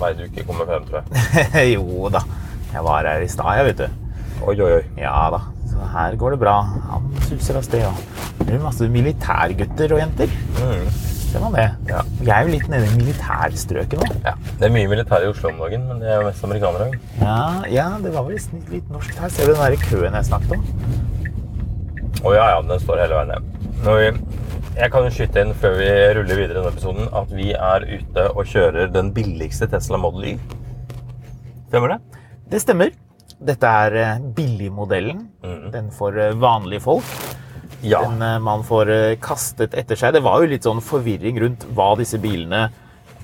vei du ikke kommer frem, tror jeg. jo da. Jeg var her i stad, jeg, vet du. Oi, oi, oi. Ja da. Så her går det bra. Han suser av sted. Og det er masse militærgutter og jenter. Det var det. Ja. Jeg er jo litt nede i militærstrøket nå. Ja, Det er mye militær i Oslo om dagen, men det er jo mest amerikanere. Ja, ja, det var vel litt, litt norsk her. Ser du den der køen jeg snakket om? Å ja, ja, den står hele veien ned. Jeg kan jo skyte inn før vi ruller videre i denne episoden, at vi er ute og kjører den billigste Tesla Model Y. Stemmer det? Det stemmer. Dette er billigmodellen. billigmodellen. Den for eh, vanlige folk. Ja. Den eh, man får eh, kastet etter seg. Det var jo litt sånn forvirring rundt hva disse bilene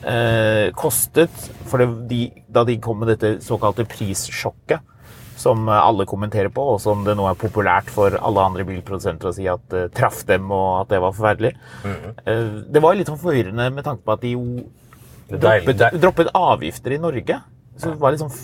eh, kostet. For det, de, da de kom med dette såkalte prissjokket, som eh, alle kommenterer på, og som det nå er populært for alle andre bilprodusenter å si at eh, traff dem, og at det var forferdelig. eh, det var jo litt sånn forvirrende med tanke på at de jo droppet, droppet avgifter i Norge. Så det var litt sånn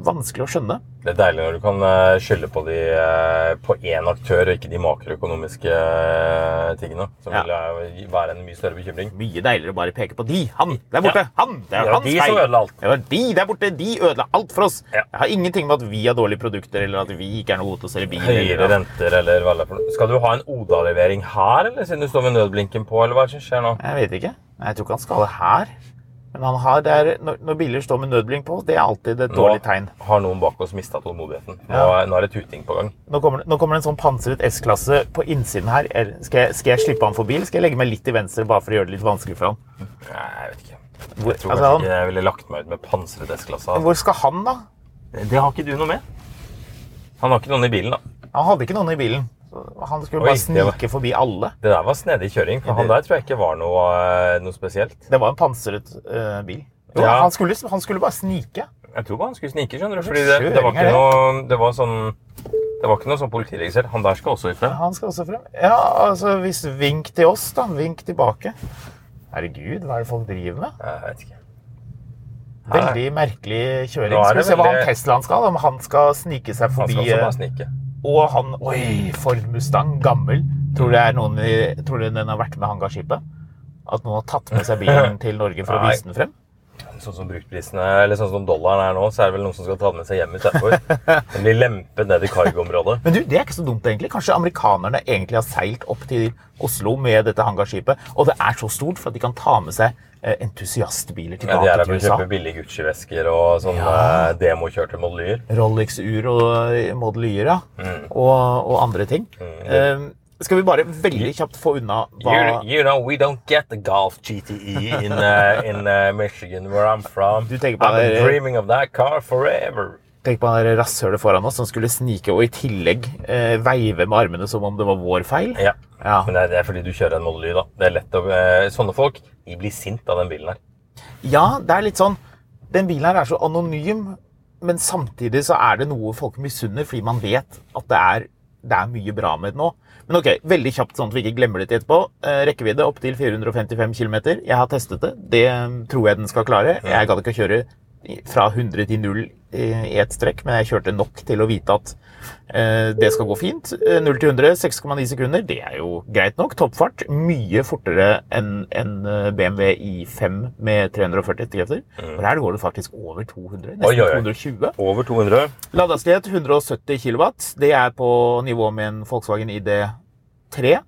vanskelig å skjønne. det er deilig når du kan eh, skylde på, de, eh, på én aktør, og ikke de makroøkonomiske eh, tingene. Som Ja. vil eh, være en mye større bekymring. Mye deiligere å bare peke på de, han der borte, Ja. han, det er ja, hans de feil. Det var de der borte, de ødela alt for oss. Ja. Jeg har ingenting med at vi har dårlige produkter, eller at vi ikke er noe gode til å selge bil. Høyere Eller, renter eller hva det er for noe. Skal du ha en Oda-levering her, eller siden du står med nødblinken på, eller hva er det som skjer nå? jeg vet ikke. Jeg tror ikke han skal ha det her. Men han har det er, når, biler står med nødblink på, det er alltid et dårlig tegn. Nå har noen bak oss mista tålmodigheten. Nå, Ja. nå er det tuting på gang. Nå kommer, nå kommer det en sånn pansret S-klasse på innsiden her. Er- Skal jeg, skal jeg slippe han forbi, eller skal jeg legge meg litt til venstre bare for å gjøre det litt vanskelig for han? Nei, jeg vet ikke. Hvor, Jeg tror altså, kanskje ikke jeg ville lagt meg ut med pansret S-klasse. hvor skal han, da? Det har ikke du noe med. Han har ikke noen i bilen, da. Han hadde ikke noen i bilen. Han skulle Oi, bare var- snike forbi alle. Det der var snedig kjøring, for han der tror jeg ikke var noe, eh, noe spesielt. Det var en pansret uh, bil. Jo, Ja. han, skulle, han skulle bare snike. Jeg tror bare han skulle snike, skjønner du. Fordi det, det var ikke noe Det var sånn Det var ikke noe sånn politiregistrert. Han der skal også ut frem. Han skal også frem. Ja, altså hvis vink til oss, da. Vink tilbake. Herregud, hva er det folk driver med? Jeg vet ikke. Veldig merkelig kjøring. Skal vi se hva han Teslaen skal. Om han skal snike seg forbi Han skal også eh, bare snike. Og han Oi, Ford Mustang. Gammel. Tror du, det er noen, tror du den har vært med hangarskipet? At noen har tatt med seg bilen til Norge for å vise den frem? Sånn som bruktprisene, eller sånn som dollaren er nå, så er det vel noen som skal ta den med seg hjem istedenfor. Den blir lempet ned i cargoområdet. Men du, det er ikke så dumt egentlig. Kanskje amerikanerne egentlig har seilt opp til Oslo med dette hangarskipet, og det er så stort for at de kan ta med seg eh, entusiastbiler Ja, de er her til for å USA. kjøpe billige Gucci-vesker og sånne Ja. eh, demokjørte Model-Y-er. Rolex-ur og eh, Model Y-er, ja. Mm. Og, og andre ting. Eh, skal vi bare veldig kjapt få unna hva You, you know, we don't get the Golf GTE in, uh, in uh, Michigan, where I'm from. Du på been det- dreaming of that car forever. Tenk på han rasshølet foran oss som skulle snike og i tillegg eh, veive med armene som om det var vår feil. Ja. Ja. Men det er, det er fordi du kjører en Molly, da. Det er lett å, eh, sånne folk de blir sint av den bilen her. Ja, det er litt sånn Den bilen her er så anonym, men samtidig så er det noe folk misunner, fordi man vet at det er, det er mye bra med den nå. Men ok, veldig kjapt, sånn at vi ikke glemmer det til etterpå. Eh, rekkevidde opp til 455 km. Jeg har testet det. Det tror jeg den skal klare. Jeg gadd ikke å kjøre fra 100 til 0 i ett strekk, men jeg kjørte nok til å vite at eh, det skal gå fint. Eh, 0 til 100, 6,9 sekunder. Det er jo greit nok. Toppfart. Mye fortere enn en eh, BMW i5 med 340 hestekrefter. For her går det faktisk over 200. Nesten Oi, oi, oi. 220. Over 200. Ladehastighet 170 kW. Det er på nivå med en Volkswagen ID3.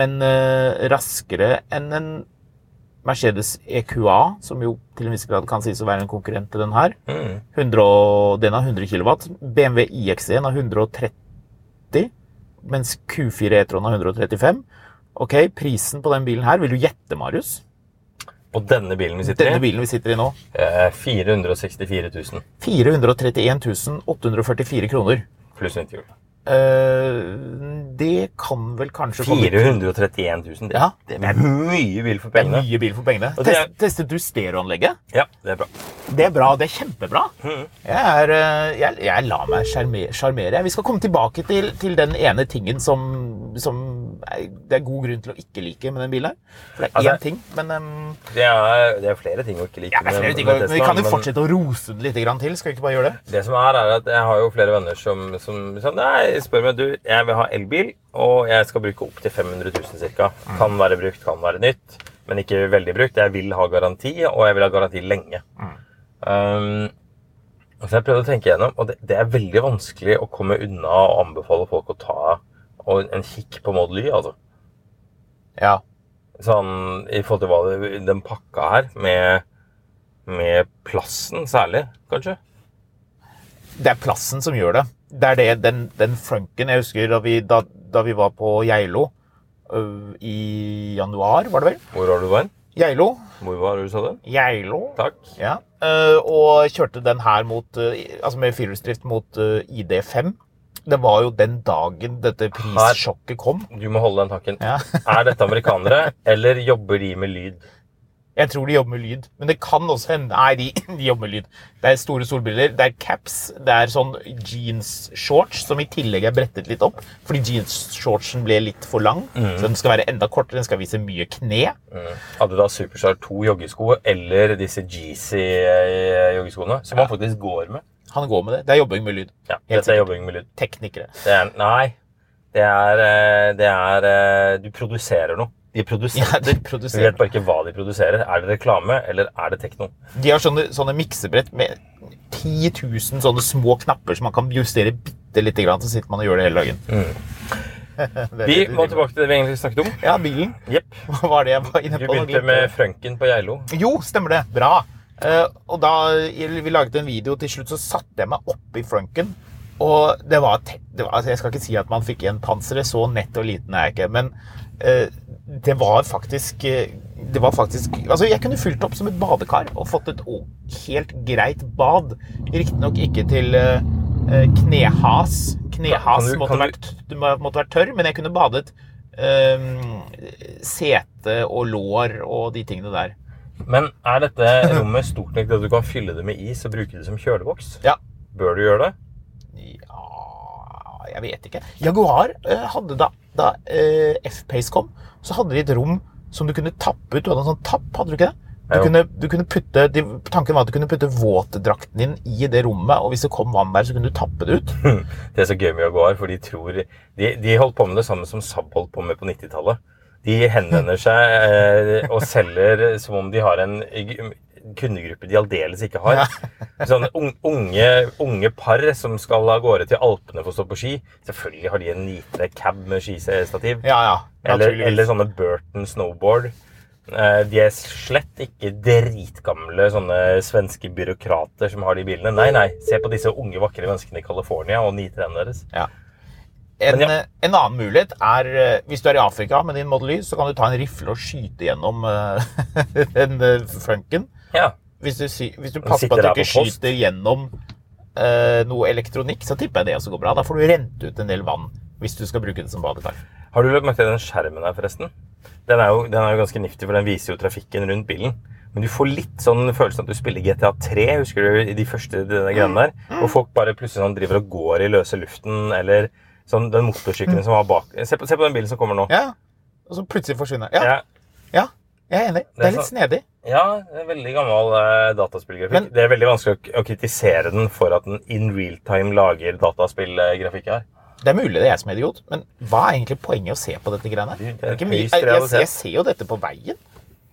Men eh, raskere enn en Mercedes EQA, som jo til en viss grad kan sies å være en konkurrent til den her. Mm. 100, den har 100 kW. BMW iX1 har 130, mens Q4 E-tron har 135. Ok, prisen på den bilen her, vil du gjette, Marius? Og denne bilen vi sitter Denne i, bilen vi sitter i nå, eh, 464 000 431 844 kroner. pluss vinterhjul. Eh, det kan vel kanskje 431 000. Det, Ja. det er mye bil for pengene. mye bil for pengene. Er- Test, testet du stereoanlegget? Ja, det er bra. Det er bra. Det er kjempebra. Mm. Jeg, er, eh, jeg, jeg lar meg sjarme- sjarmere. Vi skal komme tilbake til, til den ene tingen som, som er- det er god grunn til å ikke like med den bilen her. For det er Altså- én ting, men um, Det er, det er flere ting å ikke like ja, det er flere med- ting. med Men vi kan jo men fortsette å rose den litt grann til. Skal vi ikke bare gjøre det? Det som er, er at jeg har jo flere venner som, som som nei, spør meg du, jeg vil ha elbil, og jeg skal bruke opp til 500 000 ca. Kan være brukt, kan være nytt, men ikke veldig brukt. Jeg vil ha garanti, og jeg vil ha garanti lenge. Um, så jeg prøvde å tenke igjennom, og det, det er veldig vanskelig å komme unna og anbefale folk å ta og en kikk på Model Y, altså. Ja. Sånn i forhold til hva det, den pakka her, med, med plassen særlig, kanskje. Det er plassen som gjør det. Det er det, den, den funken Jeg husker da vi, da, da vi var på Geilo øh, i januar, var det vel? Hvor var du vært? Geilo. Hvor var du sa du? Geilo. Takk. Ja, Uh, og kjørte den her mot, uh, altså med firehjulsdrift mot uh, ID5. Det var jo den dagen dette prissjokket kom. Du må holde den takken. Ja. Er dette amerikanere, eller jobber de med lyd? Jeg tror de jobber med lyd, men det kan også hende Nei, de, de jobber med lyd. Det er store solbriller, det er caps, det er sånn jeans-shorts som i tillegg er brettet litt opp, fordi jeans-shortsen ble litt for lang, så den skal være enda kortere, den skal vise mye kne. Hadde da Superstar 2 joggesko eller disse Jeezy-joggeskoene, som han faktisk går med? Han går med det. Det er jobbing med lyd. Ja, Helt dette er jobbing med lyd. Teknikere. Det er, nei, det er, eh, det er eh, Du produserer noe. De Ja, produserer. de Du Vi vet bare ikke hva de produserer. Er det reklame, eller er det tekno? De har sånne, sånne miksebrett med 10 000 sånne små knapper som man kan justere bitte lite grann, så sitter man og gjør det hele dagen. Mm. Vi det må tilbake til det vi egentlig snakket om. Ja, bilen. Yep. Hva var det jeg var inne på? Du begynte med. Frønken på Geilo. Jo, stemmer det. Bra. Uh, og da vi laget en video til slutt, så satte jeg meg oppi frunken. Og det var. Det var, altså jeg skal ikke si at man fikk igjen panseret, så nett og liten er jeg ikke. Men det var faktisk eh, Det var faktisk Altså, jeg kunne fylt opp som et badekar og fått et helt greit bad. Riktignok ikke til eh, eh, knehas. Knehas Kan du- måtte, kan du- vært, måtte være tørr, men jeg kunne badet um, sete og lår og de tingene der. Men er dette rommet stort nok til at du kan fylle det med is og bruke det som kjøleboks? Ja. Bør du gjøre det? Ja Jeg vet ikke. Jaguar eh, hadde da, da eh, F-Pace kom, så hadde de et rom som du kunne tappe ut. Du hadde en sånn tapp, hadde du ikke det? Du kunne, du kunne putte, de, tanken var at du kunne putte våtdrakten din i det rommet, og hvis det kom vann der, så kunne du tappe det ut. Det er så gøy med Jaguar, for de tror De, de holdt på med det samme som Saab holdt på med på 90-tallet. De henvender seg eh, og selger som om de har en kundegruppe de aldeles ikke har. Sånne unge, unge par som skal av gårde til Alpene for å stå på ski. Selvfølgelig har de en nitre cab med skistativ. Ja, ja. Eller, eller sånne Burton snowboard. Eh, De er slett ikke dritgamle sånne svenske byråkrater som har de bilene. Nei, nei. Se på disse unge, vakre menneskene i California og nitrene deres. Ja. En, ja. eh, en annen mulighet er eh, hvis du er i Afrika med din Model Y, så kan du ta en rifle og skyte gjennom den frunken. Ja. Hvis du, hvis du passer på at du ikke skyter gjennom eh, noe elektronikk, så tipper jeg det også går bra. Da får du rent ut en del vann hvis du skal bruke det som badekar. Har du lagt merke til den skjermen her, forresten? Den er, jo, den er jo ganske niftig, for den viser jo trafikken rundt bilen. Men du får litt sånn følelsen at du spiller GTA 3, husker du de første denne greiene der? Hvor folk bare plutselig sånn driver og går i løse luften, eller sånn den motorsykkelen som var bak. Se på, se på den bilen som kommer nå. Ja, og så plutselig forsvinner Ja, Ja, ja jeg er enig. Det er litt snedig. Ja, det veldig gammel eh, dataspillgrafikk. Men- det er veldig vanskelig å, å kritisere den for at den in real time lager dataspillgrafikk her. Det er mulig det er jeg som er idiot, men hva er egentlig poenget å se på dette greiene? Det jeg, jeg, jeg ser jo dette på veien.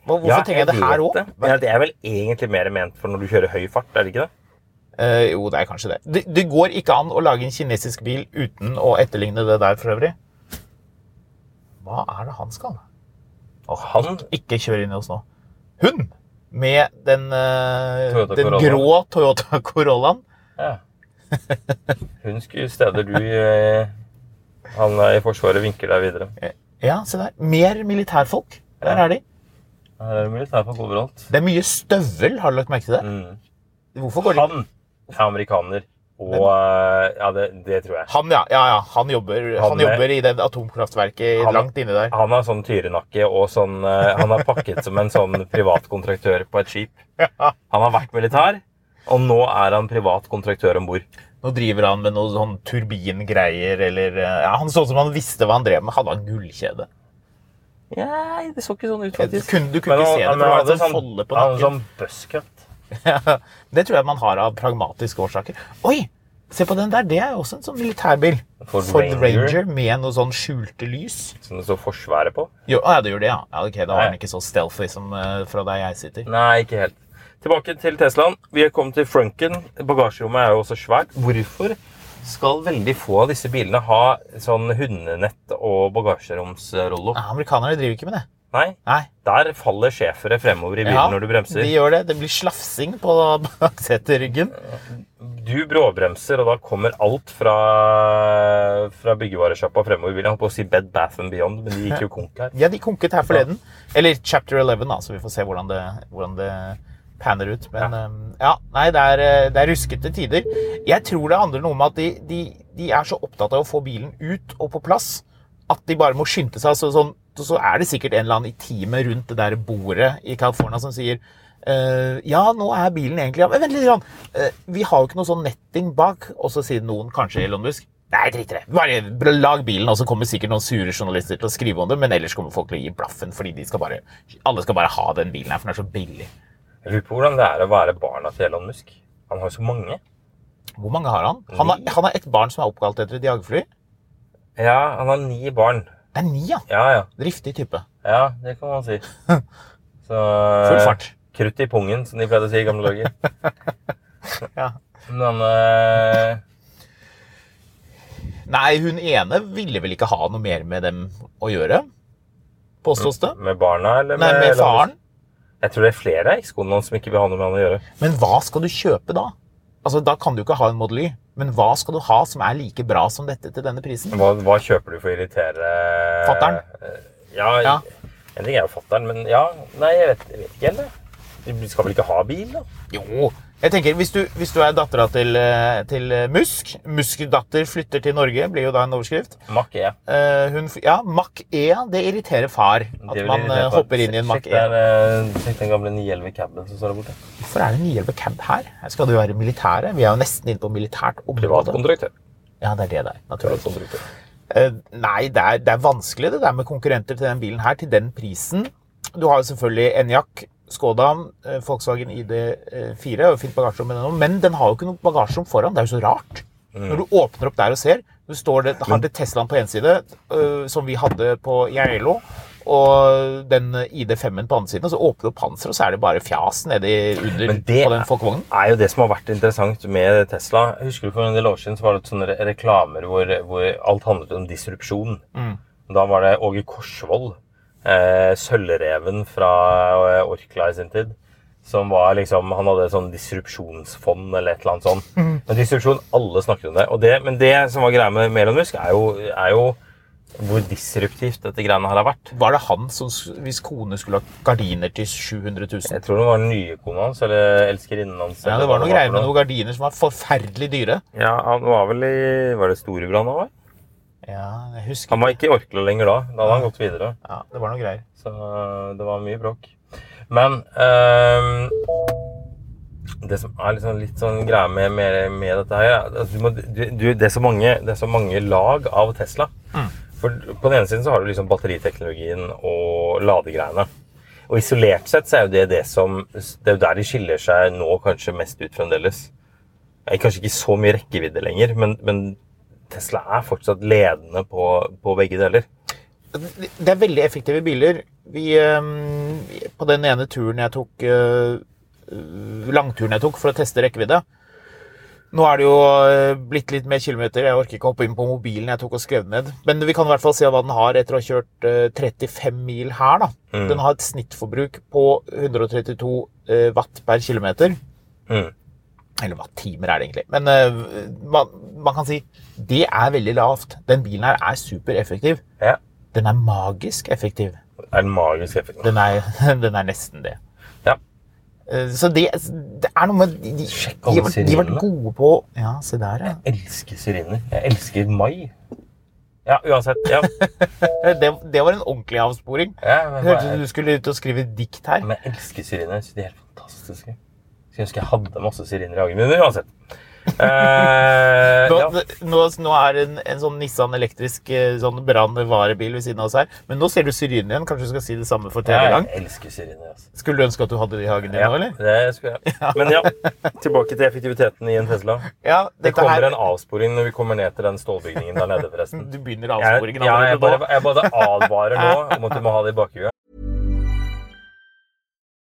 Hvorfor Ja, trenger jeg det her òg? det. Det er vel egentlig mer ment for når du kjører høy fart, er det ikke det? Uh, jo, det er kanskje det. det. Det går ikke an å lage en kinesisk bil uten å etterligne det der for øvrig. Hva er det han skal? Åh, Han? ikke, kjører inn i oss nå. Hun! Med den, uh, den grå Toyota Corollaen. Ja. Hun skulle steder du uh, Han i Forsvaret vinker deg videre. Ja, se der. Mer militærfolk. Der Ja. er de. Her er det militærfolk overalt. Det er mye støvel, har du lagt merke til det? Mm. Hvorfor går de Han er amerikaner. Og eh, Ja, det, det tror jeg. Han, ja. ja, ja. Han jobber, han Han er- jobber i det atomkraftverket Han- langt inni der. Han har sånn tyrenakke og sånn eh, Han er pakket som en sånn privatkontraktør på et skip. Han har vært militær, og nå er han privat kontraktør om bord. Nå driver han med noe sånn turbingreier, eller eh, ja, Han så ut som han visste hva han drev med. Hadde han gullkjede? Nei, det så ikke sånn ut, Du kunne, du kunne Men ikke han- se det, han for han hadde en sånn folde på han hadde sånn buzzcut. det tror jeg man har av pragmatiske årsaker. Oi! Se på den der. Det er jo også en sånn militærbil. Ford Ford Ranger. Ranger med noe sånn skjulte lys. Som det står Forsvaret på. Jo, ja, det gjør det, ja. ja ok, Da var den ikke så stealthy som uh, fra der jeg sitter. Nei, ikke helt. Tilbake til Teslaen. Vi er kommet til frunken. Bagasjerommet er jo også svært. Hvorfor skal veldig få av disse bilene ha sånn hundenett og bagasjeromsrollo? Ja, amerikanerne driver ikke med det. Nei, Nei, der faller schæfere fremover i bilen Ja, når du bremser. de gjør det. Det blir slafsing på bakseteryggen. Du bråbremser, og da kommer alt fra, fra byggevaresjappa fremover i bilen. Jeg holdt på å si Bed Bath and Beyond, men de gikk jo konk her. Ja, de konket her forleden. Eller chapter 11, da, så vi får se hvordan det, hvordan det panner ut. Men ja, ja nei, det er, eh, det er ruskete tider. Jeg tror det handler noe om at de, de, de er så opptatt av å få bilen ut og på plass at de bare må skynde seg. Så, sånn, så er det sikkert en eller annen i teamet rundt det der bordet i California som sier Uh, ja, nå er bilen egentlig ja, Vent litt. Eh, vi har jo ikke noe sånn netting bak. Og så sier noen, kanskje Elon Musk Nei, drit i det. Bare lag bilen, og så kommer sikkert noen sure journalister til å skrive om det, men ellers kommer folk til å gi blaffen, fordi de skal bare, alle skal bare ha den bilen her, for den er så billig. Jeg lurer på hvordan det er å være barna til Elon Musk. Han har jo så mange. Hvor mange har han? Han har, han har et barn som er oppkalt etter et jagerfly. Ja, han har ni barn. Det er ni, ja. Ja, ja. Driftig type. Ja, det kan man si. Så, Full fart. Krutt i pungen, som de pleide å si i gamle dager. Ja. Men øh... Nei, hun ene ville vel ikke ha noe mer med dem å gjøre, påstås det. med barna, eller Nei, med faren. Jeg tror det er flere av hans som ikke vil ha noe med han å gjøre. Men hva skal du kjøpe da? Altså, Da kan du ikke ha en Model Y, men hva skal du ha som er like bra som dette til denne prisen? Hva, hva kjøper du for å irritere Fatteren? Ja, Ja. en ting er jo fatteren, men ja Nei, jeg vet, jeg vet ikke helt. jeg. Du skal vel ikke ha bil, da? Jo, jeg tenker, hvis du, hvis du er dattera til, eh, til eh, Musk Musk datter flytter til Norge, blir jo da en overskrift. Mack E. Uh, hun, ja, Mack E, det irriterer far. At man irritere eh, hopper inn i en E. eh, Sjekk den gamle 911 caben som står der borte. Hvorfor er det 911 cab her? Her skal det jo være militære. Vi er jo nesten inne på militært område. Privatkontraktør. Ja, det er det der. Naturligvis. Uh, Eh, nei, det er, det er vanskelig det der med konkurrenter til den bilen her, til den prisen. Du har jo selvfølgelig Enyaq, Skoda, eh, Volkswagen ID4, og fint bagasjerom men den har jo ikke noe bagasjerom foran. Det er jo så rart. Når du åpner opp der og ser, du står det, har det Teslaen på en side, øh, som vi hadde på Geilo, og den ID5-en på andre siden, og så åpner du panseret, og så er det bare fjas nedi under det på den folkevognen. er jo det som har vært interessant med Tesla. Husker du For en del år siden så var det sånne reklamer hvor, hvor alt handlet om disrupsjon. Da var det Åge Korsvold, eh, sølvreven fra eh, Orkla i sin tid, som var liksom Han hadde et sånn disrupsjonsfond eller et eller annet sånt. Men disrupsjon, alle snakket om det. Og det men det som var greia med Melon Musk, er jo, er jo hvor disruptivt dette greiene her har vært. Var det han som, hvis kone skulle ha gardiner til 700 000? Jeg tror det var den nye kona hans, eller elskerinnen hans. Ja, det var noe greier med noen gardiner som var forferdelig dyre. Ja, han var vel i Var det Storebrand han var? Ja, jeg husker Han var ikke i Orkla lenger da. Da hadde han gått videre. Ja, det var noe greier. Så det var mye bråk. Men um, det som er liksom litt sånn greia med, med, med dette her, er du må, du, det, er så mange, det er så mange lag av Tesla. For På den ene siden så har du liksom batteriteknologien og ladegreiene. Og isolert sett så er jo det det som Det er jo der de skiller seg nå kanskje mest ut fremdeles. Kanskje ikke så mye rekkevidde lenger, men, men Tesla er fortsatt ledende på, på begge deler. Det er veldig effektive biler. Vi, på den ene turen jeg tok, øh, langturen jeg tok for å teste rekkevidde Nå er det jo øh, blitt litt mer kilometer. Jeg orker ikke å hoppe inn på mobilen jeg tok og skrev ned. Men vi kan i hvert fall se hva den har etter å ha kjørt øh, 35 mil her. da. Den har et snittforbruk på 132 øh, watt per kilometer. Mm. Eller hva timer er det egentlig. Men uh, man, man kan si det er veldig lavt. Den bilen her er supereffektiv. Ja. Den er magisk effektiv. er den magisk effektiv? Den er, den er nesten det. Ja. Uh, Så det, det er noe med De, de, de, de har vært gode på Ja, se der, ja. Jeg elsker syriner. Jeg elsker mai. Ja, uansett. Ja. Det, det var en ordentlig avsporing. ja men, Hørtes ut som du skulle ut og skrive dikt her. men jeg elsker synes De er helt fantastiske. Skulle ønske jeg hadde masse syriner i hagen min, men uansett. Eh, Nå, ja. nå, nå er det en, en sånn Nissan elektrisk eh, sånn brannvarebil ved siden av oss her. Men nå ser du syren igjen. Kanskje du skal si det samme for tredje gang? Jeg elsker syriner. Altså. Skulle du ønske at du hadde det i hagen din Ja, nå, eller? det skulle jeg. Men ja, tilbake til effektiviteten i en Tesla. Ja, Det kommer her en avsporing når vi kommer ned til den stålbygningen der nede, forresten. Du begynner Jeg, avsporingen ja, jeg, bare, nå. jeg bare advarer nå om at du må ha det i bakhuet.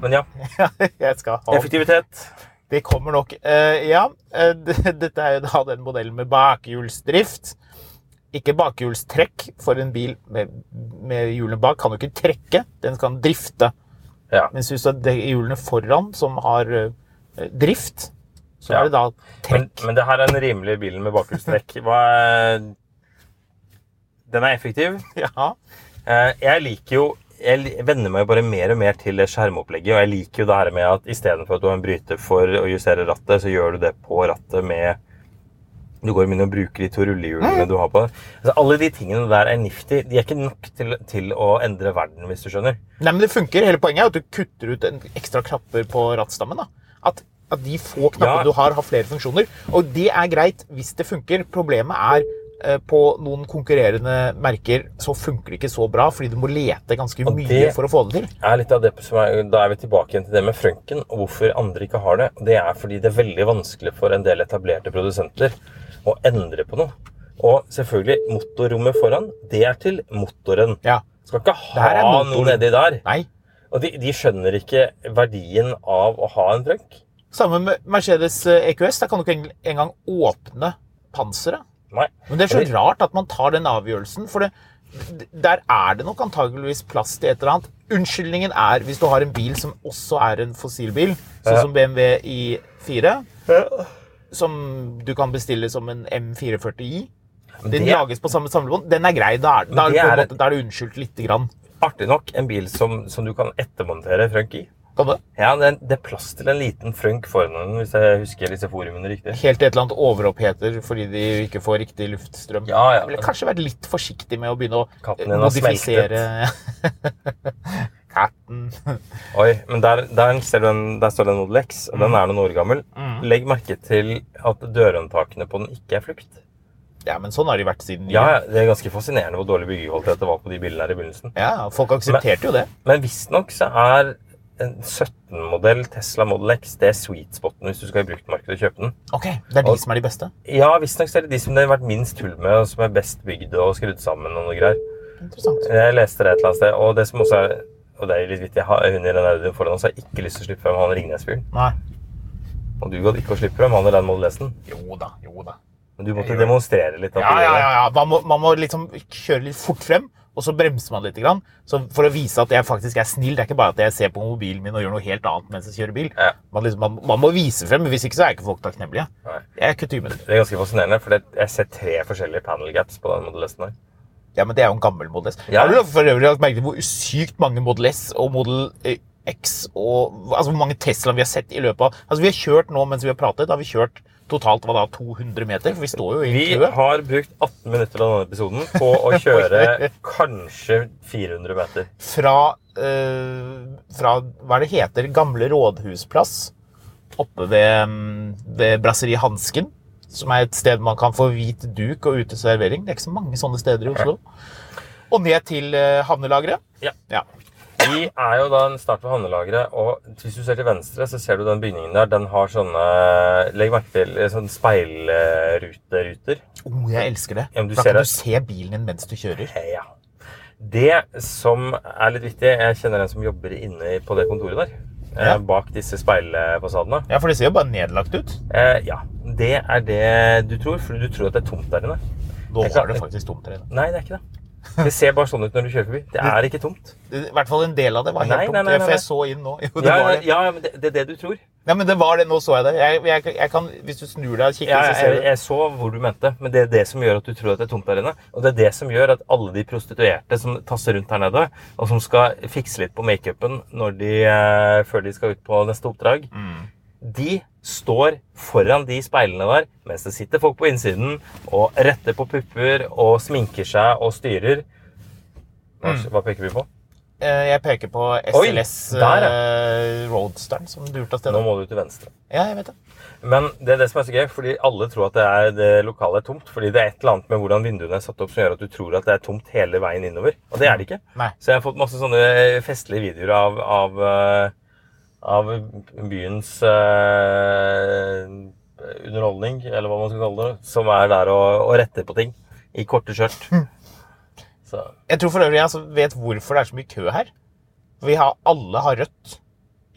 Men ja, Jeg skal ha effektivitet. Det kommer nok. Eh, ja, eh, dette er jo da den modellen med bakhjulsdrift. Ikke bakhjulstrekk, for en bil med, med hjulene bak kan jo ikke trekke. Den kan drifte. Ja. Mens hvis du er hjulene foran som har eh, drift, så Ja. er det da Men, trekk. men det her er den rimelige bilen med bakhjulstrekk. Den er effektiv. Ja. Eh, Jeg liker jo jeg venner meg bare mer og mer til det skjermopplegget. Og jeg liker jo det her med at istedenfor at du har en bryter for å justere rattet, så gjør du det på rattet med Du går inn og bruker de to rullehjulene du har på. Altså, alle de tingene der er nifty. De er ikke nok til, til å endre verden, hvis du skjønner. Nei, men det funker. Hele poenget er at du kutter ut en ekstra knapper på rattstammen. da. At, at de få knappene Ja. du har, har flere funksjoner. Og det er greit hvis det funker. Problemet er eh, på noen konkurrerende merker så funker det ikke så bra, fordi du må lete ganske Og mye for å få det til. er det som er, Da er vi tilbake igjen til det med frønken, og hvorfor andre ikke har det. Det er fordi det er veldig vanskelig for en del etablerte produsenter å endre på noe. Og selvfølgelig, motorrommet foran, det er til motoren. Ja. Skal ikke ha noe nedi der. Nei. Og de, de skjønner ikke verdien av å ha en frønk. Samme med Mercedes eh, EQS. Da kan du ikke engang åpne panseret. Nei. Men det er så rart at man tar den avgjørelsen, for det, der er det nok antageligvis plass til et eller annet. Unnskyldningen er hvis du har en bil som også er en fossilbil, sånn som BMW i4, som du kan bestille som en M440i. Den det- lages på samme samlebånd. Den er grei. Da er, da er, det måte, da er det unnskyldt lite grann. Artig nok en bil som, som du kan ettermontere frønk i. Ja, det det er plass til en liten frønk foran den, hvis jeg husker disse forumene riktig. Helt til et eller annet overoppheter fordi de ikke får riktig luftstrøm. Ja, ja. Jeg ville kanskje vært litt forsiktig med å begynne å eh, modifisere Katten. Oi, men der, der, ser du en, der står det en Model X, og den er noen år gammel. Legg merke til at dørhåndtakene på den ikke er flukt. Ja, men sånn har de vært siden Ja, ja, Det er ganske fascinerende hvor dårlig byggekvalitet det var på de bilene her i begynnelsen. Ja, folk aksepterte jo det. Men visstnok så er en 17-modell Tesla Model X det er sweet spoten hvis du skal i bruktmarkedet og kjøpe den. Ok, Det er de Og- som er de beste. Ja, visstnok er det de som det har vært minst tull med, og som er best bygd og skrudd sammen og noe greier. Interessant. Jeg leste det et eller annet sted, og det som også er og det er litt vittig, hun i den audioen foran oss har ikke lyst til å slippe frem han Ringnes-fyren. Og du gadd ikke å slippe frem han i den Model S-en. Jo da, jo da. Men du måtte jo. demonstrere litt. Ja, ja, ja. ja. Man, må, man må liksom kjøre litt fort frem, og så bremser man litt. Grann, så for å vise at jeg faktisk er snill. Det er ikke bare at jeg ser på mobilen min og gjør noe helt annet mens jeg kjører bil. Ja. Man, liksom, man, man må vise frem, hvis ikke så er ikke folk takknemlige. Nei. Jeg er kutymen. Det er ganske fascinerende, for det, jeg ser tre forskjellige panel gaps på den Model S-en her. Ja, men det er jo en gammel Model S. Ja. Har du for øvrig lagt merke til hvor sykt mange Model S og Model eh, X og altså, hvor mange Tesla vi har sett i løpet av Altså, vi har kjørt nå mens vi har pratet, har vi kjørt totalt var da, 200 meter? For vi står jo i Vi kø. har brukt 18 minutter av denne episoden på å kjøre kanskje 400 meter. Fra, eh, fra hva det heter, gamle rådhusplass oppe ved, mm, ved Brasseri Hansken. Som er et sted man kan få hvit duk og uteservering. Det er ikke så mange sånne steder i Oslo. Og ned til eh, havnelageret. Ja. Ja. Vi er jo da en start ved havnelageret, og hvis du ser til venstre, så ser du den bygningen der. Den har sånne Legg merke til sånne speilruteruter. Oh, jeg elsker det. Ja, da kan det. du se bilen din mens du kjører. Ja. Det som er litt viktig Jeg kjenner en som jobber inne på det kontoret der. eh, Ja. Bak disse speilfasadene. Ja, for det ser jo bare nedlagt ut. Eh, ja. Det er det du tror, for du tror at det er tomt der inne. Nå var det faktisk tomt der inne. Nei, det er ikke det. Det ser bare sånn ut når du kjører forbi. Det er ikke tomt. I hvert fall en del av det var helt Nei, tomt. nei, nei, For jeg så inn nå. Jo, det Ja, det. ja men det, det er det du tror. Nei, men det var det. Nå så jeg det. Jeg, jeg, jeg kan, hvis du snur deg og kikker, Ja, så ser du jeg, jeg så hvor du mente, men det er det som gjør at du tror at det er tomt der inne. Og det er det som gjør at alle de prostituerte som tasser rundt her nede, og som skal fikse litt på makeupen eh, før de skal ut på neste oppdrag, de står foran de speilene der mens det sitter folk på innsiden og retter på pupper og sminker seg og styrer. Hva, hva peker vi på? Eh, Jeg peker på Oi, SLS der, eh, Roadsteren som durte av Nå må du til venstre. Ja, jeg vet det. Men det er det som er så gøy, fordi alle tror at det, er, det lokalet er tomt. Fordi det er et eller annet med hvordan vinduene er satt opp som gjør at du tror at det er tomt hele veien innover. Og det er det ikke. Nei. Så jeg har fått masse sånne festlige videoer av, av, eh, av byens eh, underholdning, eller hva man skal kalle det, som er der og, og retter på ting. I korte skjørt. Så Jeg tror for øvrig jeg altså vet hvorfor det er så mye kø her. Vi har, alle har rødt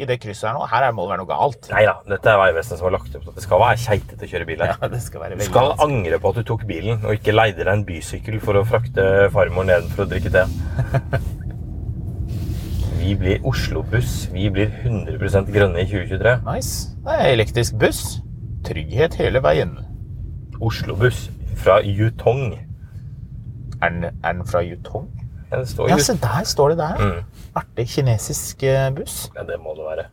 i det krysset her nå. Her er- må det være noe galt. Nei da, dette er Vegvesenet som har lagt opp til at det skal være keitete å kjøre bil her. Ja, det skal være Du skal vanskelig. angre på at du tok bilen og ikke leide deg en bysykkel for å frakte farmor ned for å drikke te. Vi blir Oslo-buss. Vi blir 100% grønne i 2023. Nice. Det er elektrisk buss. Trygghet hele veien. Oslo-buss fra Yutong. Er den, er den fra Yutong? Ja, det står Ja, se der står det der. Mm. Artig kinesisk eh, buss. Ja, det må det være.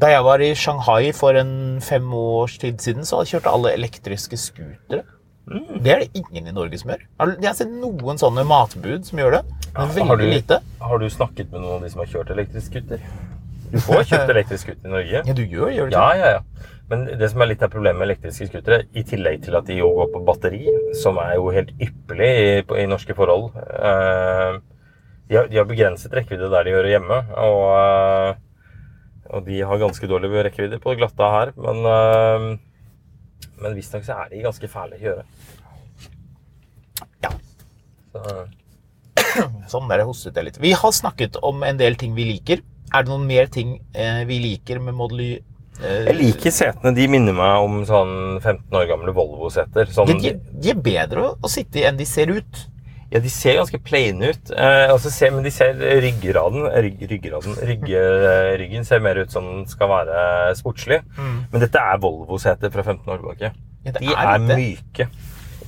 Da jeg var i Shanghai for en fem års tid siden, så kjørte alle elektriske scootere. Mm. Det er det ingen i Norge som gjør. Jeg har sett noen sånne matbud som gjør det, men Ja, har veldig du- lite. Har du snakket med noen av de som har kjørt elektrisk scooter? Du får kjøpt elektrisk scooter i Norge. Ja, du gjør, gjør du Ja, ikke? ja, ja. Men det som er litt av problemet med elektriske scootere, i tillegg til at de går på batteri, som er jo helt ypperlig i, på- i norske forhold uh, de, har, de har begrenset rekkevidde der de hører hjemme, og, uh, og de har ganske dårlig rekkevidde på det glatte her, men, uh, men visstnok så er de ganske fæle å kjøre. Ja. Så, Sånn der hostet jeg litt. Vi har snakket om en del ting vi liker. Er det noen mer ting eh, vi liker med Model Y? Eh, jeg liker setene. De minner meg om sånn 15 år gamle Volvo-seter. Sånn, de, de er bedre å, å sitte i enn de ser ut. Ja, de ser ganske plaine ut. Eh, altså ser, men de ser ryggraden rygg, Ryggraden rygge, Ryggen ser mer ut som den skal være sportslig. Men dette er Volvo-seter fra 15 år tilbake. Mm. Ja, de er er, myke.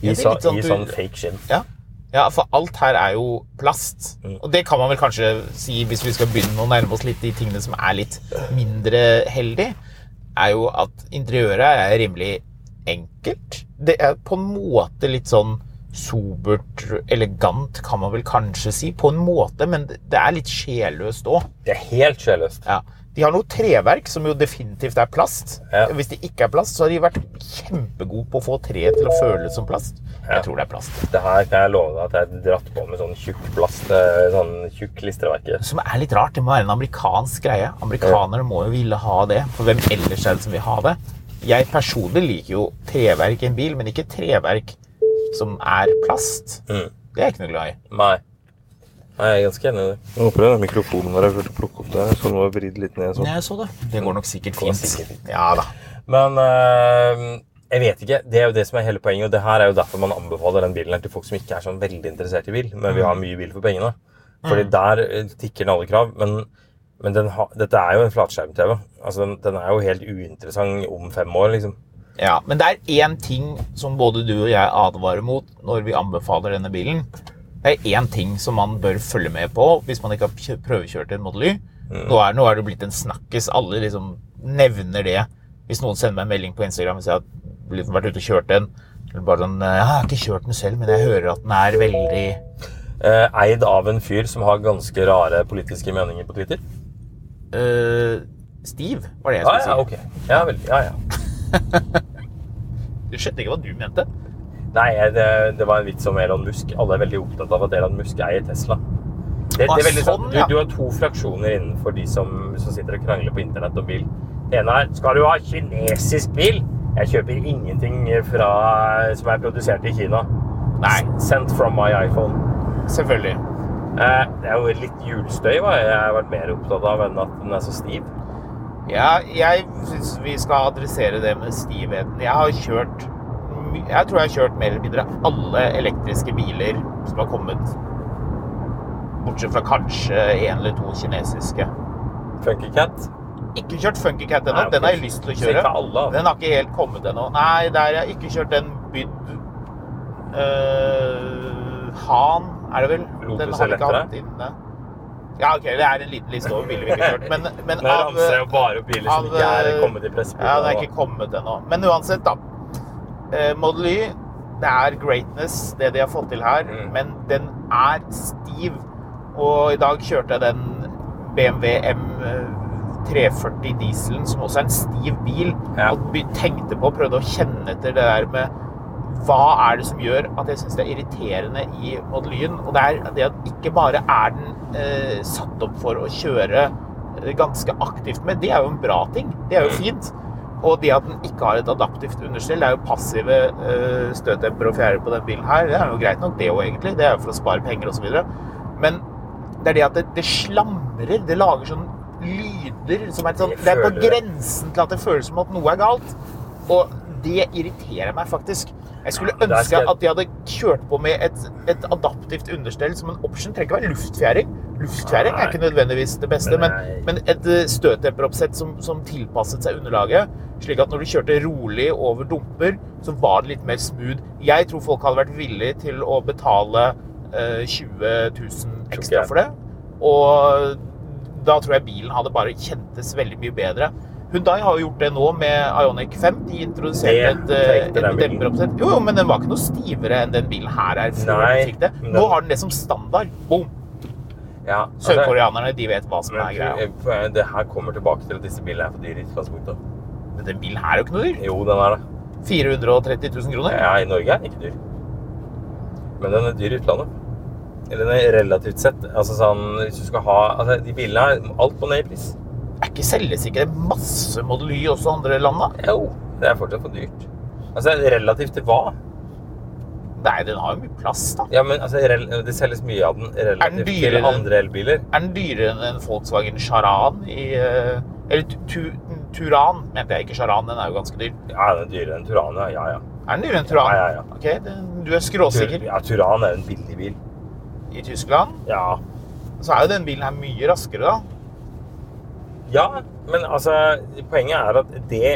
I, Ja, så, sånn I du- sånn fake skinn. Ja. ja, for alt her er jo plast. Mm. Og det kan man vel kanskje si hvis vi skal begynne å nærme oss litt de tingene som er litt mindre heldig, er jo at interiøret er rimelig enkelt. Det er på en måte litt sånn sobert, elegant, kan man vel kanskje si, på en måte, men det er litt sjelløst òg. Det er helt sjelløst. Ja. De har noe treverk som jo definitivt er plast. Ja. Hvis det ikke er plast, så har de vært kjempegode på å få treet til å føles som plast. Ja. Jeg tror det er plast. Det her kan jeg love deg at jeg har dratt på med sånn tjukk plast. eh, Sånn tjukk listreverk. Som er litt rart. Det må være en amerikansk greie. Amerikanere må jo ville ha det. For hvem ellers er det som vil ha det? Jeg personlig liker jo treverk i en bil, men ikke treverk som er plast. Mm. Det er jeg ikke noe glad i. Nei. Nei, jeg er ganske enig i det. Jeg håper den mikrofonen der jeg fullt å plukke opp der, så den var vridd litt ned. sånn. Jeg så det. Det går nok sikkert fint. sikkert. Ja da. Men øh, jeg vet ikke. Det er jo det som er hele poenget. Og det her er jo derfor man anbefaler den bilen her til folk som ikke er sånn veldig interessert i bil, men vil ha mye bil for pengene. Fordi der øh, tikker den alle krav. Men, men den ha, dette er jo en flatskjerm-TV. Altså, den, den er jo helt uinteressant om fem år, liksom. Ja, Men det er én ting som både du og jeg advarer mot når vi anbefaler denne bilen. Det er én ting som man bør følge med på hvis man ikke har prøvekjørt en Model Y. Nå, er, nå er det blitt en snakkis. Alle liksom nevner det. Hvis noen sender meg en melding på Instagram at jeg har liksom vært ute og kjørt den, eller bare sånn Jeg har ikke kjørt den selv, men jeg hører at den er veldig Eh, eid av en fyr som har ganske rare politiske meninger på Twitter. Eh, Steve var det jeg skulle skulle ja, si. Okay. Ja, vel. Ja, ja. Du skjønte ikke hva du mente? Nei, det, det var en vits om Elon Musk. Alle er veldig opptatt av at Elon Musk eier Tesla. Det, det Ah, er veldig sånn, sånn, du, du har to fraksjoner innenfor de som, som sitter og krangler på internett om bil. Den ene er skal du ha kinesisk bil? Jeg kjøper ingenting fra, som er produsert i Kina. Nei. Sent from my iPhone. Selvfølgelig. Eh, det er jo litt hjulstøy hva jeg har vært mer opptatt av enn at den er så stiv. Ja, jeg syns vi skal adressere det med stivheten. Jeg har kjørt Jeg tror jeg har kjørt mer eller mindre alle elektriske biler som har kommet. Bortsett fra kanskje en eller to kinesiske. Funkycat? Ikke kjørt Funkycat ennå. Den har jeg lyst til å kjøre. alle. Den har ikke helt kommet ennå. Nei, der har ikke kjørt den bydd øh, Han, er det vel? Lotus den har ikke hatt inne. Ja, ok, det er en liten liste over biler vi ikke har kjørt. Men, men Nå ramser jeg jo bare biler som av, ikke er kommet i pressebilen. Ja, det er ikke kommet ennå. Men uansett, da. Eh, Model Y, det er greatness, det de har fått til her. Mm. Men den er stiv. Og i dag kjørte jeg den BMW M340 dieselen, som også er en stiv bil. Ja. Og tenkte på, prøvde å kjenne etter det der med hva er det som gjør at jeg syns det er irriterende i Odd Y-en? Og det er det at ikke bare er den eh, satt opp for å kjøre eh, ganske aktivt med, det er jo en bra ting. Det er jo fint. Og det at den ikke har et adaptivt understell, det er jo passive eh, støtdemper og fjærer på den bilen her, det er jo greit nok, det òg, egentlig. Det er jo for å spare penger osv. Men det er det at det, det slamrer. Det lager sånn lyder som er sånn Det er på grensen til at det føles som at noe er galt. Og det irriterer meg faktisk. Jeg skulle Ja, ønske skal at de hadde kjørt på med et, et adaptivt understell som en option. Trenger ikke være luftfjæring. Luftfjæring er ikke nødvendigvis det beste, men, men et eh, støtdemperoppsett som, som tilpasset seg underlaget, slik at når du kjørte rolig over dumper, så var det litt mer smooth. Jeg tror folk hadde vært villige til å betale eh, 20 000 ekstra for det. Og da tror jeg bilen hadde bare kjentes veldig mye bedre. Hyundai har jo gjort det nå med Ioniq 5. De introduserte et, Det eh, et demperoppsett. Jo, jo, men den var ikke noe stivere enn den bilen her er. Nei, det. Nå har den det som standard. Boom! Ja, altså, Sørkoreanerne de vet hva som er greia. men det her kommer tilbake til at disse bilene er for dyre i utgangspunktet. Men den bilen her er jo ikke noe dyr. Jo, den er det. 430 000 kroner. Ja, i Norge er den ikke dyr. Men den er dyr i utlandet. Eller den er relativt sett. Altså sånn, hvis du skal ha altså, De bilene her, alt på ned i pris. Er ikke selges ikke det masse Model Y også andre land, da? Jo, det er fortsatt for dyrt. Altså, relativt til hva? Nei, den har jo mye plass, da. Ja, men altså, det selges mye av den relativt til dyre, til andre elbiler. Er den dyrere enn en Volkswagen Charan i eh, Eller tu, Turan, mente jeg ikke. Charan, den er jo ganske dyr. Ja, den er dyrere enn Turan, ja. ja, ja. Er den dyrere enn Turan? Ja, ja, ja. Ok, den, Du er skråsikker. Tur, ja, Turan er en billig bil. I Tyskland Ja. så er jo den bilen her mye raskere, da. Ja, men altså, poenget er at det,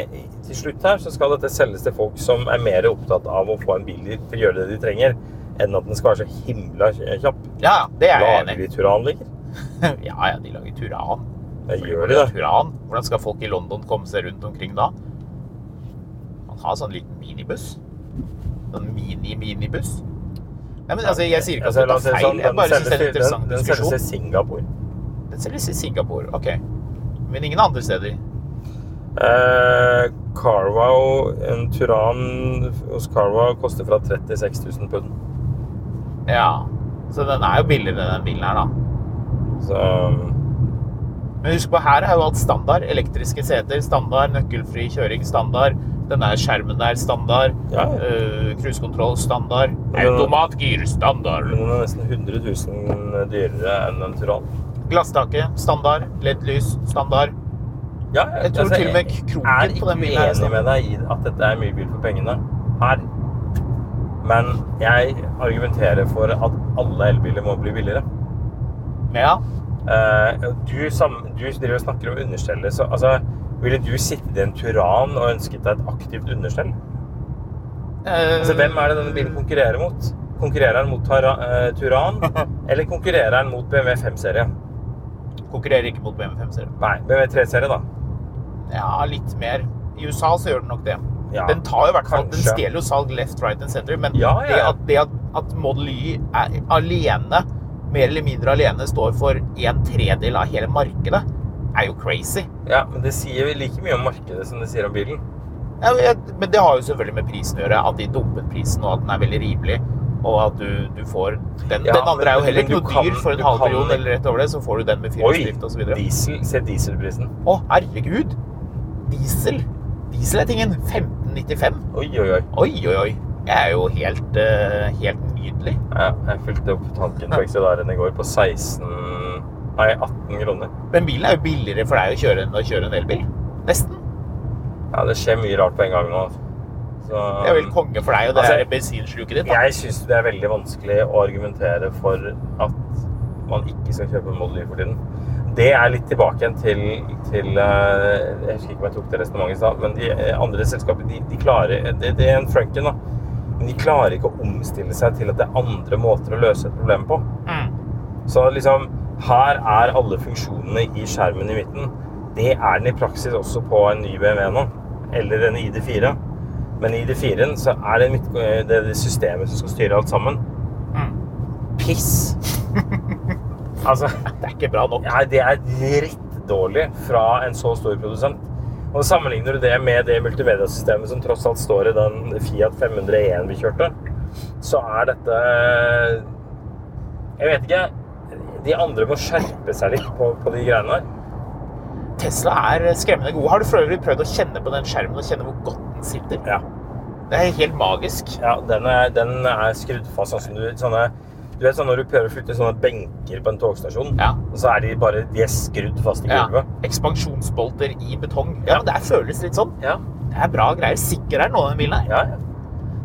til slutt her så skal dette selges til folk som er mer opptatt av å få en bil til å gjøre det de trenger, enn at den skal være så himla kjapp. Ja, det er jeg Lager enig de Turan ligger? Ja, ja, de lager Turan. Det gjør de da. Turan. Hvordan skal folk i London komme seg rundt omkring da? Man har sånn liten minibuss. Sånn mini-minibuss. Nei, men altså, jeg sier ikke at det si det feil. sånn, Jeg bare synes det er en interessant den, den selges i Singapore. Den selges i Singapore, ok. Men ingen andre steder. Eh, Carwow, en Turan hos Carwow koster fra 36 000 pund. Ja. Så den er jo billigere den bilen her, da. Så Men husk på, her er jo alt standard. Elektriske seter, standard. Nøkkelfri kjøring, standard. Den der skjermen der, standard. Ja. Uh, Cruisekontroll, standard. Automatgir, standard. Den er nesten 100 000 dyrere enn en Turan. Glasstaket, standard. LED-lys, standard. Ja, Jeg tror til og med kroken på den bilen Jeg er ikke enig med deg i at dette er mye bil for pengene her. Men jeg argumenterer for at alle elbiler må bli billigere. Ja. Eh, du, sam, du driver og snakker om understellet, så altså Ville du sittet i en Turan og ønsket deg et aktivt understell? Uh, Altså, Hvem er det denne bilen konkurrerer mot? Konkurrerer den mot eh, Turan, eller konkurrerer den mot BMW 5-serie? Konkurrerer ikke mot BMW 5-serie. Nei, BMW 3-serie, da. Ja, litt mer. I USA så gjør den nok det. Ja, den tar jo hvert fall, den stjeler jo salg left, right and center, men Ja, ja, det, at, det at, at Model Y er alene, mer eller mindre alene, står for en tredel av hele markedet, er jo crazy. Ja, men det sier jo like mye om markedet som det sier om bilen. Ja, men men det har jo selvfølgelig med prisen å gjøre, at de dumpet prisen, og at den er veldig rimelig, og at du, du får den. Ja, den andre er jo heller ikke noe dyr for en halv million, eller rett over det, så får du den med firehjulsdrift videre. Diesel, se dieselprisen. Å, herregud! Diesel. Diesel er tingen. 1595. Oi, oi, oi. Oi, oi, oi. Det er jo helt, uh, helt nydelig. Ja, jeg fylte opp tanken på Excelaren i går på 16 Nei, 18 kroner. Men bilen er jo billigere for deg å kjøre enn å kjøre en elbil. Nesten. Ja, det skjer mye rart på en gang nå. Så, Det er vel konge for deg, og det Altså, er bensinsluket ditt. Da. Jeg syns det er veldig vanskelig å argumentere for at man ikke skal kjøpe en Model Y for tiden. Det er litt tilbake igjen til, til eh, Jeg husker ikke om jeg tok det resonnementet i stad, men de eh, andre selskapene de, de klarer det, det er en Franken, da. Men de klarer ikke å omstille seg til at det er andre måter å løse et problem på. Mm. Så liksom Her er alle funksjonene i skjermen i midten. Det er den i praksis også på en ny BMW nå. Eller en ID4. Men i ID4-en så er det, midt, det er det systemet som skal styre alt sammen. Mm. Piss! altså Det er ikke bra nok. Nei, det er drittdårlig fra en så stor produsent. Og sammenligner du det med det multimediasystemet som tross alt står i den Fiat 501 vi kjørte, så er dette Jeg vet ikke. De andre må skjerpe seg litt på, på de greiene der. Tesla er skremmende god. Har du for øvrig prøvd å kjenne på den skjermen og kjenne hvor godt den sitter? Ja. Det er helt magisk. Ja, den er, den er skrudd fast sånn som du sånne, Du vet sånn når du prøver å flytte sånne benker på en togstasjon, Ja. og så er de bare de er skrudd fast i gulvet. Ja. Ekspansjonsbolter i betong. Ja, Ja. men det føles litt sånn. Ja. Det er bra greier. Sikker er nå, den bilen her. ja, ja.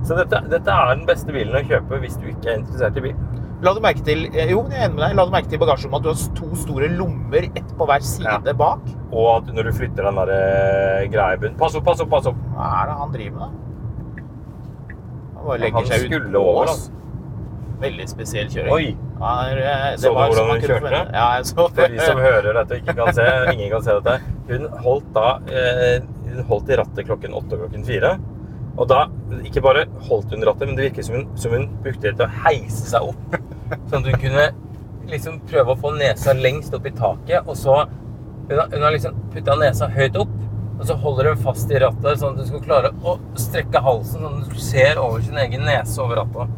Så dette, dette er den beste bilen å kjøpe hvis du ikke er interessert i bil. La du merke til eh, jo, jeg er enig med deg. La du merke til bagasjerommet at du har to store lommer, ett på hver side Ja. bak? Og at når du flytter den der eh, greia i bunnen Pass opp, pass opp, pass opp! Hva er det han driver med, da? Han bare Han legger seg ut på oss. oss. Veldig spesiell kjøring. Oi! Er, eh, det Så du hvordan hun kjørte? Ja, jeg så For de som hører dette ikke kan se, ingen kan se dette. Hun holdt da eh, Hun holdt i rattet klokken åtte og klokken fire. Og da ikke bare holdt hun rattet, men det virket som hun, som hun brukte det til å heise seg opp. Sånn at hun kunne liksom prøve å få nesa lengst opp i taket, og så Hun har, hun har liksom putta nesa høyt opp, og så holder hun fast i rattet sånn at hun skal klare å strekke halsen sånn at du ser over sin egen nese over rattet.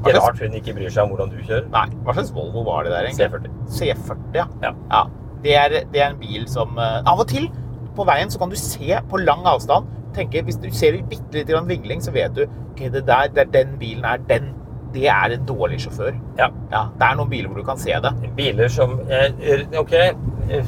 Ikke rart hun ikke bryr seg om hvordan du kjører. Nei, hva slags Volvo var det der, egentlig? C40. C40, ja. Ja. Det, er, det er en bil som eh, Av og til på veien så kan du se på lang avstand tenke, Hvis du ser bitte litt vingling, så vet du ok, det der, det er den bilen er den. Det er en dårlig sjåfør. Ja. Ja, det er noen biler hvor du kan se det. biler som Ok,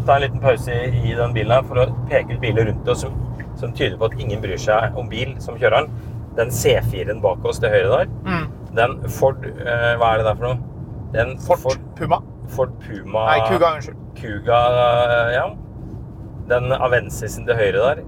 ta en liten pause i, den bilen her for å peke ut biler rundt oss som, som tyder på at ingen bryr seg om bil som kjører den. Den C4-en bak oss til høyre der, den Ford eh, Hva er det der for noe? Den Ford, Puma. Ford Puma Nei, Kuga, unnskyld. Kuga, eh, ja. Den Avensisen til høyre der,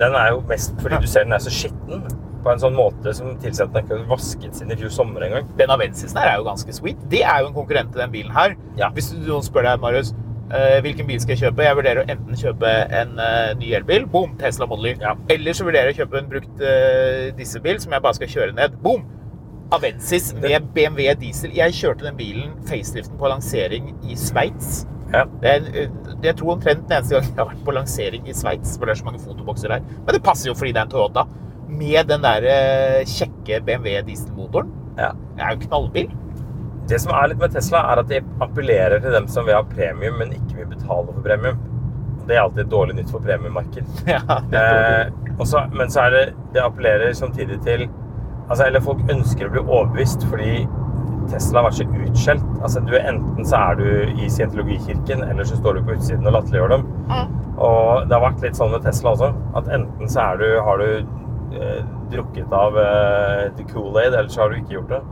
den er jo mest fordi du ser den er så skitten. På en sånn måte som tilsier at den ikke har vasket sin i fjor sommer engang. Den Avensisen her er jo ganske sweet. Det er jo en konkurrent til den bilen her. Ja. Hvis noen spør deg, Marius, eh, hvilken bil skal jeg kjøpe? Jeg vurderer å enten kjøpe en eh, ny elbil, boom, Tesla Model Y. Ja. Eller så vurderer jeg å kjøpe en brukt uh, dieselbil som jeg bare skal kjøre ned. Boom! Avensis med BMW diesel. Jeg kjørte den bilen, faceliften, på lansering i Sveits. Ja. Det er, en, eh, jeg tror omtrent den eneste gang jeg har vært på lansering i Sveits, for det er så mange fotobokser der. Men det passer jo fordi det er en Toyota. Med den der eh, kjekke BMW dieselmotoren. Ja. Det er jo en knallbil. Det som er litt med Tesla, er at de appellerer til dem som vil ha premium, men ikke vil betale for premium. Det er alltid dårlig nytt for premiummarked. Ja, Eh, og men så er det Det appellerer samtidig til altså, Eller folk ønsker å bli overbevist fordi Tesla har vært så utskjelt. Altså, du enten så er du i scientologikirken, eller så står du på utsiden og latterliggjør dem. Og det har vært litt sånn med Tesla også. At enten så er du, har du eh, drukket av eh, the Kool-Aid, eller så har du ikke gjort det.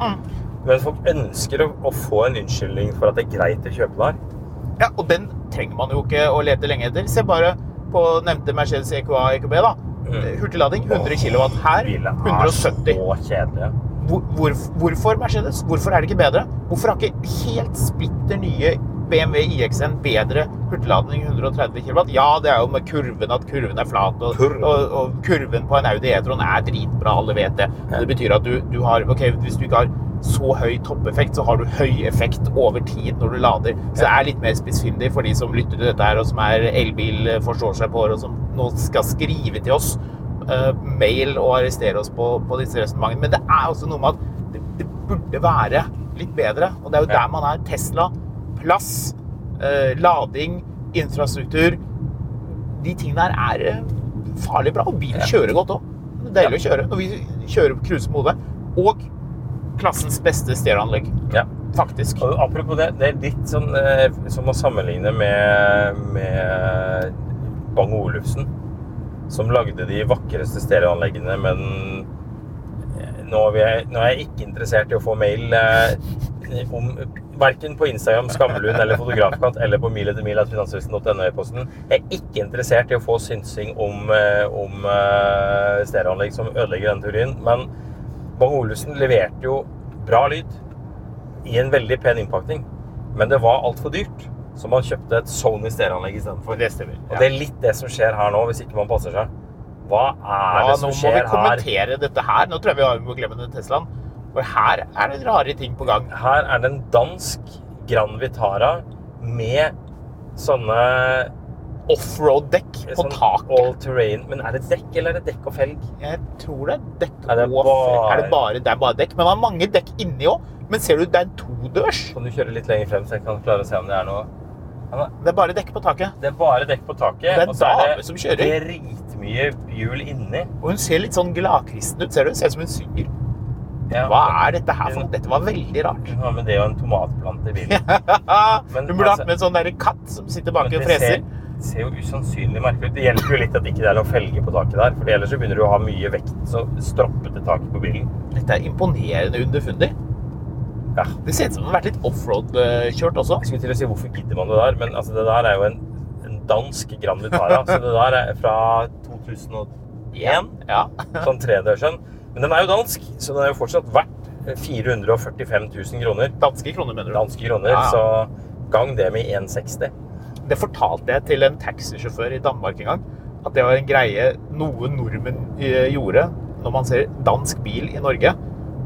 Men folk ønsker å, å få en unnskyldning for at det er greit å kjøpe der. Ja, og den trenger man jo ikke å lete lenge etter. Se bare på nevnte Mercedes EQA EQB, da. Mm. Hurtiglading 100 kW her. Bilene er 170. så kjedelige. Hvor, hvor, hvorfor Mercedes? Hvorfor er det ikke bedre? Hvorfor har ikke helt splitter nye BMW IX1 bedre hurtigladning 130 kW? Ja, det er jo med kurven at kurven er flat, og, og, og kurven på en Audi E-tron er dritbra, alle vet det. Men det betyr at du, du har Ok, hvis du ikke har så høy toppeffekt, så har du høy effekt over tid når du lader. Så det er litt mer spissfindig for de som lytter til dette her, og som er elbil, forstår seg på det, og som nå skal skrive til oss mail og arrestere oss på, på disse resonnementene. Men det er også noe med at det, det burde være litt bedre. Og det er jo der man er. Tesla, plass, eh, lading, infrastruktur. De tingene der er eh, farlig bra. Og bilen kjører godt òg. Det deilig å kjøre når vi kjører på cruise med Og klassens beste stereoanlegg. Ja. Faktisk. Og apropos det, det er litt sånn eh, som å sammenligne med, med Bang Olufsen, som lagde de vakreste stereoanleggene, men eh, nå er, vi, nå er jeg ikke interessert i å få mail eh, om Verken på Instagram, Skamlund eller Fotografkatt eller på miletemiletfinansvilsen.no i posten. Jeg er ikke interessert i å få synsing om, eh, om eh, stereoanlegg som ødelegger denne teorien, men Bang Olufsen leverte jo bra lyd i en veldig pen innpakning. Men det var altfor dyrt, så man kjøpte et Sony stereoanlegg istedenfor. Det stemmer. Og det er litt det som skjer her nå, hvis ikke man passer seg. Hva er Ja, det nå må vi kommentere her? dette her. Nå tror jeg vi har- må glemme den Teslaen. For her er det rare ting på gang. Her er det en dansk Grand Vitara med sånne Offroad-dekk på sånn taket. all terrain. Men er det dekk, eller er det dekk og felg? Jeg tror det er dekk Er det og bare- Er det bare, det er bare dekk? Men det er mange dekk inni òg. Men ser du, det er en todørs. Kan du kjøre litt lenger frem, så jeg kan klare å se om det er noe Ja, Det er bare dekk på taket. Det er bare dekk på taket, Det er en dame som er dame det kjører. dritmye hjul inni. Og hun ser litt sånn gladkristen ut. Ser du? Ser ut som hun synger. Ja. Hva er dette her for noe? Dette var veldig rart. Ja, men det er jo en tomatplante i bilen. Men hun burde altså- hatt med en sånn der katt som sitter bak og det freser. ser, ser jo usannsynlig merkelig ut. Det hjelper jo litt at ikke det er noen felger på taket der, for ellers så begynner du å ha mye vekt så stroppete taket på bilen. Dette er imponerende underfundig. Ja. Det ser ut som det har vært litt offroad-kjørt også. Jeg skulle til å si hvorfor gidder man det der, men altså, det der er jo en, en dansk Grand Vitara, så det der er fra 2001, Ja. sånn tredørsen. Men den er jo dansk, så den er jo fortsatt verdt 445 000 kroner. Danske kroner, mener du? Danske kroner, Ja, ja. så gang det med 1,60. Det fortalte jeg til en taxisjåfør i Danmark en gang. At det var en greie noen nordmenn eh, gjorde når man ser dansk bil i Norge.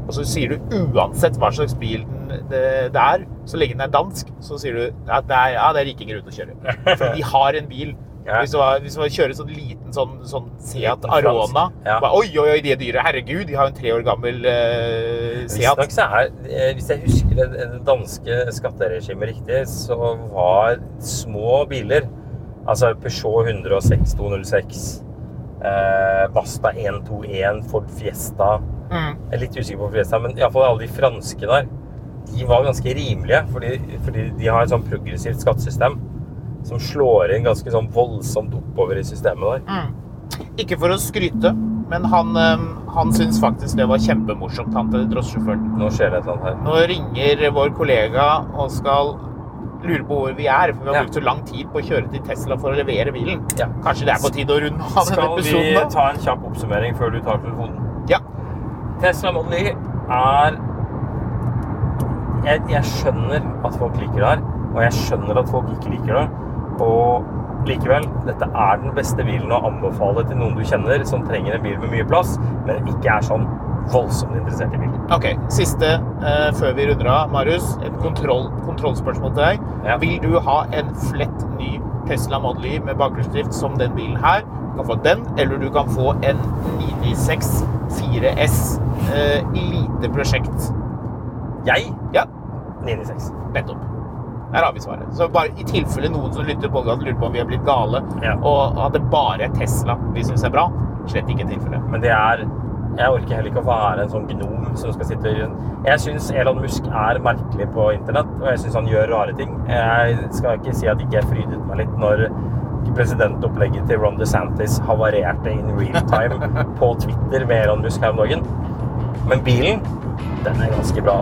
Og så sier du uansett hva slags bil det, det er, så lenge den er dansk, så sier du at det er, ja, det er rikinger ute å kjøre. For de har en bil. Ja. Hvis var, hvis du kjører sånn liten sånn, sånn Seat Arona Ja. bare, Oi, oi, oi, de er dyre. Herregud, de har en tre år gammel uh, Seat. Hvis, så er, eh, hvis jeg husker det, det danske skatteregimet riktig, så var små biler, altså Peugeot 106 206, eh, Basta 121, Ford Fiesta Mm. Jeg er litt usikker på Fredrikstad, men iallfall alle de franske der, de var ganske rimelige, fordi, fordi de har et sånn progressivt skattesystem som slår inn ganske sånn voldsomt oppover i systemet der. Ikke for å skryte, men han, eh, han syns faktisk det var kjempemorsomt, han til drosjesjåføren. Nå skjer det et eller annet her. Nå ringer vår kollega og skal lure på hvor vi er, for vi har Ja. brukt så lang tid på å kjøre til Tesla for å levere bilen. Ja. Kanskje det er på tide å runde av denne episoden? Skal vi ta en kjapp oppsummering før du tar telefonen? Tesla Model Y er jeg, jeg skjønner at folk liker det her, og jeg skjønner at folk ikke liker det. Og likevel, dette er den beste bilen å anbefale til noen du kjenner som trenger en bil med mye plass, men ikke er sånn voldsomt interessert i bil. Ok, Siste eh, før vi runder av, Marius. Et kontroll, kontrollspørsmål til deg. Ja. Vil du ha en flett ny Tesla Model Y med bakhjulsdrift som den bilen her? Du kan få den, eller du kan få en 996 4S eh, lite prosjekt. Jeg Ja, 996. nettopp. Der har vi svaret. Så bare i tilfelle noen som lytter på lurer på om vi er blitt gale, Ja. og at det bare er Tesla vi syns er bra, slett ikke tilfelle. Men det er Jeg orker heller ikke å være en sånn gnom som skal sitte rundt Jeg syns Elon Musk er merkelig på internett, og jeg syns han gjør rare ting. Jeg skal ikke si at jeg ikke frydet meg litt når presidentopplegget til Ron DeSantis havarerte in real time på Twitter med Elon Musk her om dagen. Men bilen, den er ganske bra.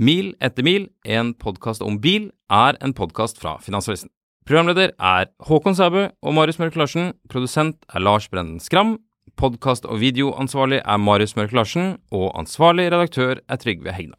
Mil etter mil, en podkast om bil, er en podkast fra Finansavisen. Programleder er Håkon Sæbø og Marius Mørk Larsen. Produsent er Lars Brenden Skram. Podkast- og videoansvarlig er Marius Mørk Larsen. Og ansvarlig redaktør er Trygve Hegna.